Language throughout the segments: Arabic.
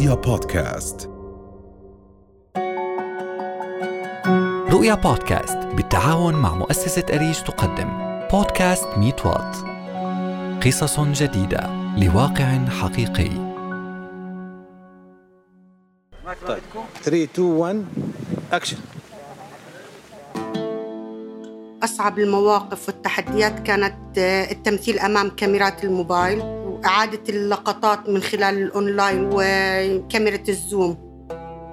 رؤيا بودكاست. رؤيا بودكاست بالتعاون مع مؤسسة أريج تقدم. بودكاست ميت وات. قصص جديدة لواقع حقيقي. طيب 3 2 1 اكشن أصعب المواقف والتحديات كانت آه، التمثيل أمام كاميرات الموبايل. وإعادة اللقطات من خلال الأونلاين وكاميرا الزوم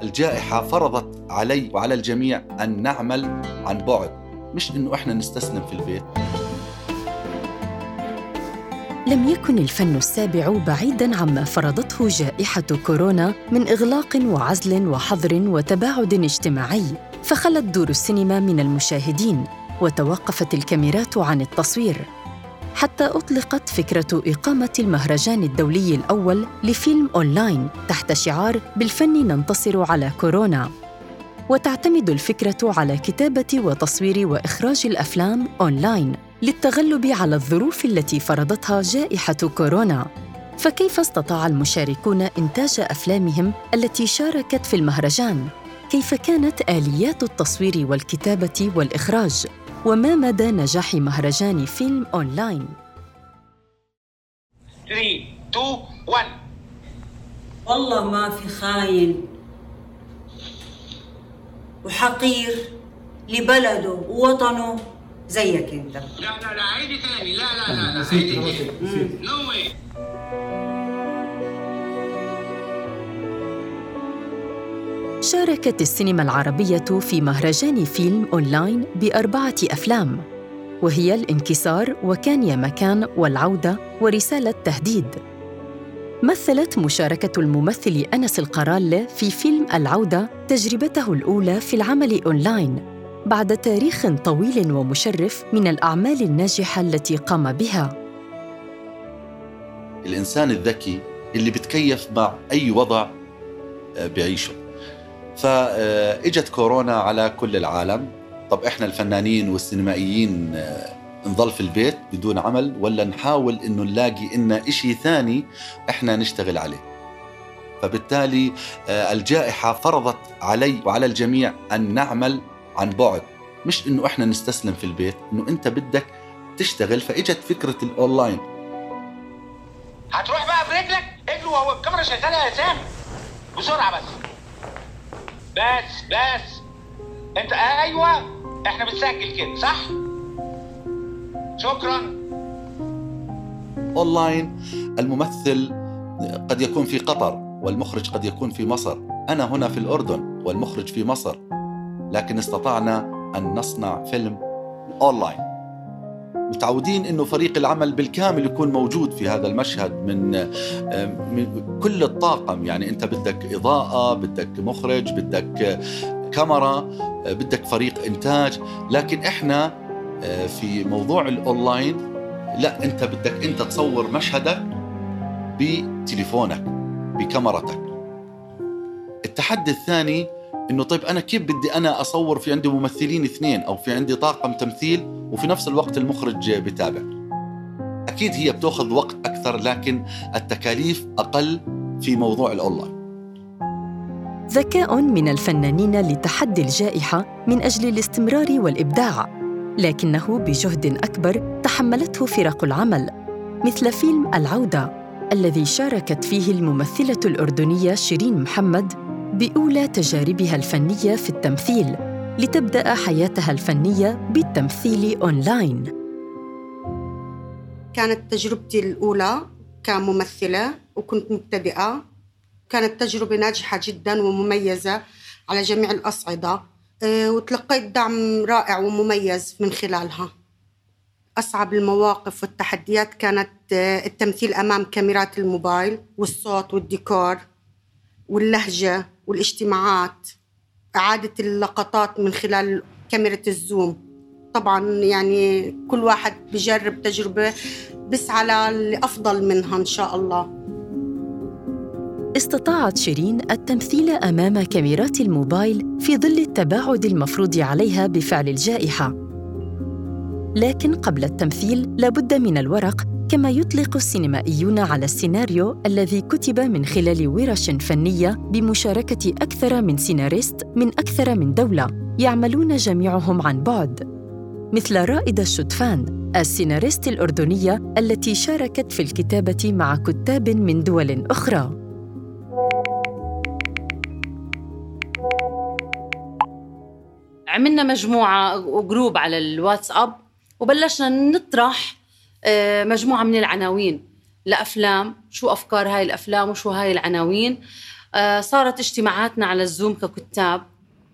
الجائحة فرضت علي وعلى الجميع أن نعمل عن بعد مش إنه إحنا نستسلم في البيت لم يكن الفن السابع بعيداً عما فرضته جائحة كورونا من إغلاق وعزل وحظر وتباعد اجتماعي، فخلت دور السينما من المشاهدين، وتوقفت الكاميرات عن التصوير. حتى أطلقت فكرة إقامة المهرجان الدولي الأول لفيلم أونلاين تحت شعار بالفن ننتصر على كورونا. وتعتمد الفكرة على كتابة وتصوير وإخراج الأفلام أونلاين للتغلب على الظروف التي فرضتها جائحة كورونا. فكيف استطاع المشاركون إنتاج أفلامهم التي شاركت في المهرجان؟ كيف كانت آليات التصوير والكتابة والإخراج؟ وما مدى نجاح مهرجان فيلم أونلاين؟ 3 2 1 والله ما في خاين وحقير لبلده ووطنه زيك انت. لا لا لا عيدي تاني. لا لا لا لا عيدي تاني. no way شاركت السينما العربية في مهرجان فيلم أونلاين بأربعة أفلام وهي الانكسار وكان يا مكان والعودة ورسالة تهديد. مثلت مشاركة الممثل أنس القرال في فيلم العودة تجربته الأولى في العمل أونلاين بعد تاريخ طويل ومشرف من الأعمال الناجحة التي قام بها. الإنسان الذكي اللي بتكيف مع أي وضع آه، بيعيشه. فاجت كورونا على كل العالم. طب إحنا الفنانين والسينمائيين آه، نظل في البيت بدون عمل ولا نحاول إنه نلاقي لنا شيء ثاني إحنا نشتغل عليه؟ فبالتالي آه، الجائحة فرضت علي وعلى الجميع أن نعمل عن بعد. مش إنه إحنا نستسلم في البيت إنه أنت بدك تشتغل. فإجت فكرة الأونلاين. هتروح بقى برجلك؟ اجري وهو الكاميرا شغالة يا سامي. بسرعة بس. بس بس. انت أيوه إحنا بنسجل كده صح؟ شكرا. أونلاين الممثل قد يكون في قطر والمخرج قد يكون في مصر. أنا هنا في الأردن والمخرج في مصر. لكن استطعنا أن نصنع فيلم أونلاين. متعودين إنه فريق العمل بالكامل يكون موجود في هذا المشهد من من كل الطاقم. يعني أنت بدك إضاءة بدك مخرج بدك كاميرا بدك فريق إنتاج. لكن إحنا في موضوع الأونلاين لا أنت بدك أنت تصور مشهدك بتليفونك بكاميرتك. التحدي الثاني إنه طيب أنا كيف بدي أنا أصور في عندي ممثلين اثنين أو في عندي طاقم تمثيل وفي نفس الوقت المخرج بتابع؟ أكيد هي بتأخذ وقت أكثر لكن التكاليف أقل في موضوع الأونلاين. ذكاء من الفنانين لتحدي الجائحة من أجل الاستمرار والإبداع لكنه بجهد أكبر تحملته فرق العمل مثل فيلم العودة الذي شاركت فيه الممثلة الأردنية شيرين محمد بأولى تجاربها الفنية في التمثيل لتبدأ حياتها الفنية بالتمثيل أونلاين. كانت تجربتي الأولى كممثلة وكنت مبتدئة. كانت تجربة ناجحة جدا ومميزة على جميع الأصعدة آه، وتلقيت دعم رائع ومميز من خلالها. أصعب المواقف والتحديات كانت آه، التمثيل أمام كاميرات الموبايل والصوت والديكور واللهجة. والاجتماعات إعادة اللقطات من خلال كاميرا الزوم. طبعا يعني كل واحد بجرب تجربة بسعى لأفضل منها إن شاء الله. استطاعت شيرين التمثيل أمام كاميرات الموبايل في ظل التباعد المفروض عليها بفعل الجائحة. لكن قبل التمثيل لابد من الورق كما يطلق السينمائيون على السيناريو الذي كتب من خلال ورش فنية بمشاركة أكثر من سيناريست من أكثر من دولة يعملون جميعهم عن بعد. مثل رائدة الشتفان السيناريست الأردنية التي شاركت في الكتابة مع كتاب من دول أخرى. عملنا مجموعة وجروب على الواتساب وبلشنا نطرح مجموعة من العناوين. لافلام شو أفكار هاي الأفلام وشو هاي العناوين. آه، صارت اجتماعاتنا على الزوم ككتاب.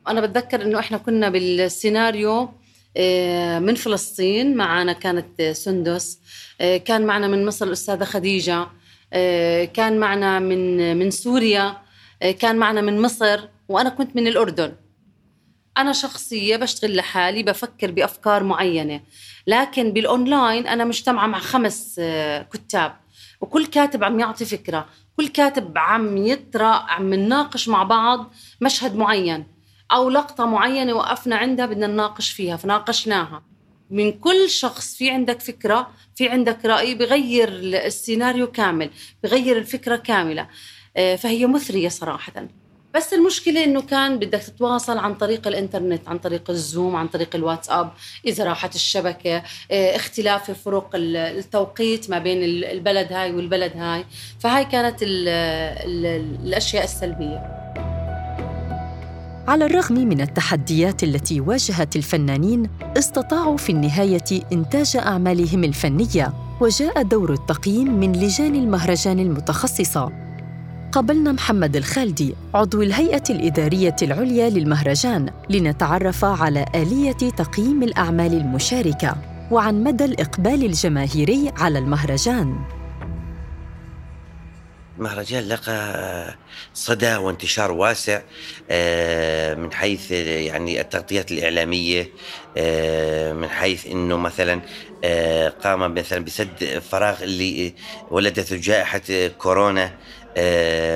أنا بتذكر إنه إحنا كنا بالسيناريو آه، من فلسطين معنا كانت سندس. كان معنا من مصر الأستاذة خديجة. كان معنا من من سوريا. كان معنا من مصر. وأنا كنت من الأردن. أنا شخصية بشتغل لحالي بفكر بأفكار معينة لكن بالأونلاين أنا مجتمعة مع خمس آه، كتاب وكل كاتب عم يعطي فكرة كل كاتب عم يطرا عم نناقش مع بعض مشهد معين أو لقطة معينة وقفنا عندها بدنا نناقش فيها فناقشناها. من كل شخص في عندك فكرة في عندك رأي بغير السيناريو كامل بغير الفكرة كاملة آه، فهي مثرية صراحة. بس المشكلة إنه كان بدك تتواصل عن طريق الإنترنت عن طريق الزوم عن طريق الواتساب إذا راحت الشبكة آه، اختلاف فروق التوقيت ما بين البلد هاي والبلد هاي. فهاي كانت ال ال الأشياء السلبية. على الرغم من التحديات التي واجهت الفنانين استطاعوا في النهاية إنتاج أعمالهم الفنية وجاء دور التقييم من لجان المهرجان المتخصصة. قابلنا محمد الخالدي عضو الهيئة الإدارية العليا للمهرجان لنتعرف على آلية تقييم الأعمال المشاركة وعن مدى الإقبال الجماهيري على المهرجان. المهرجان لقى صدى وانتشار واسع آه، من حيث يعني التغطيات الإعلامية آه، من حيث أنه مثلا آه، قام مثلا بسد الفراغ اللي ولدته جائحة كورونا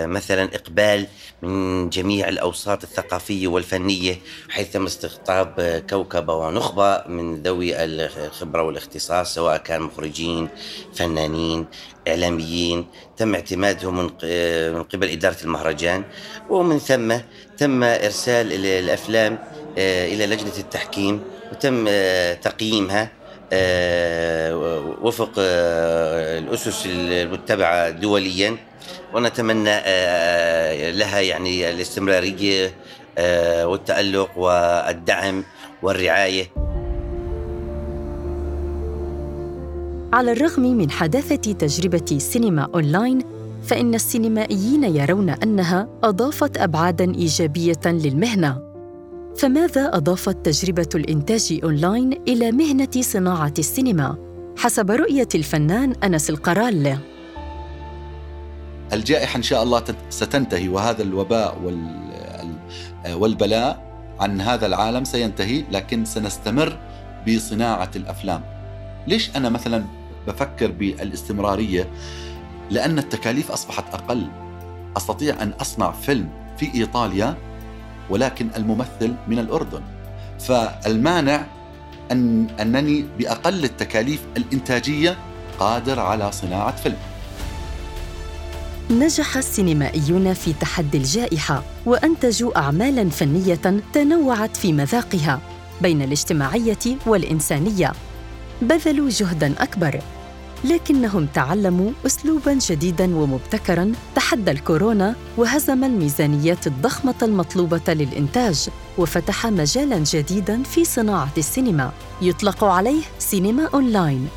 مثلا إقبال من جميع الأوساط الثقافية والفنية حيث تم استقطاب كوكبة ونخبة من ذوي الخبرة والاختصاص سواء كان مخرجين فنانين إعلاميين. تم اعتمادهم من قبل إدارة المهرجان. ومن ثم تم إرسال الأفلام آه، إلى لجنة التحكيم. وتم آه، تقييمها وفق الأسس المتبعة دوليا. ونتمنى آه، آه، لها يعني الاستمراريه آه، والتألق والدعم والرعاية. على الرغم من حداثة تجربة سينما أونلاين فإن السينمائيين يرون أنها أضافت أبعادا إيجابية للمهنة. فماذا أضافت تجربة الإنتاج أونلاين إلى مهنة صناعة السينما؟ حسب رؤية الفنان أنس القرال. الجائحة إن شاء الله ستنتهي وهذا الوباء والبلاء عن هذا العالم سينتهي لكن سنستمر بصناعة الأفلام. ليش أنا مثلا بفكر بالاستمرارية؟ لأن التكاليف أصبحت أقل. أستطيع أن أصنع فيلم في إيطاليا ولكن الممثل من الأردن. فالمانع أن أنني بأقل التكاليف الإنتاجية قادر على صناعة فيلم. نجح السينمائيون في تحدي الجائحة وانتجوا اعمالا فنية تنوعت في مذاقها بين الاجتماعية والإنسانية. بذلوا جهدا أكبر لكنهم تعلموا اسلوبا جديدا ومبتكرا تحدى الكورونا وهزم الميزانيات الضخمة المطلوبة للإنتاج وفتح مجالا جديدا في صناعة السينما. يطلق عليه سينما أونلاين.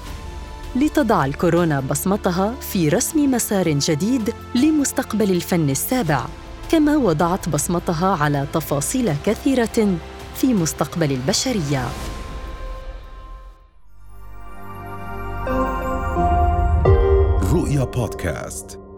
لتضع الكورونا بصمتها في رسم مسار جديد لمستقبل الفن السابع كما وضعت بصمتها على تفاصيل كثيرة في مستقبل البشرية. رؤيا بودكاست.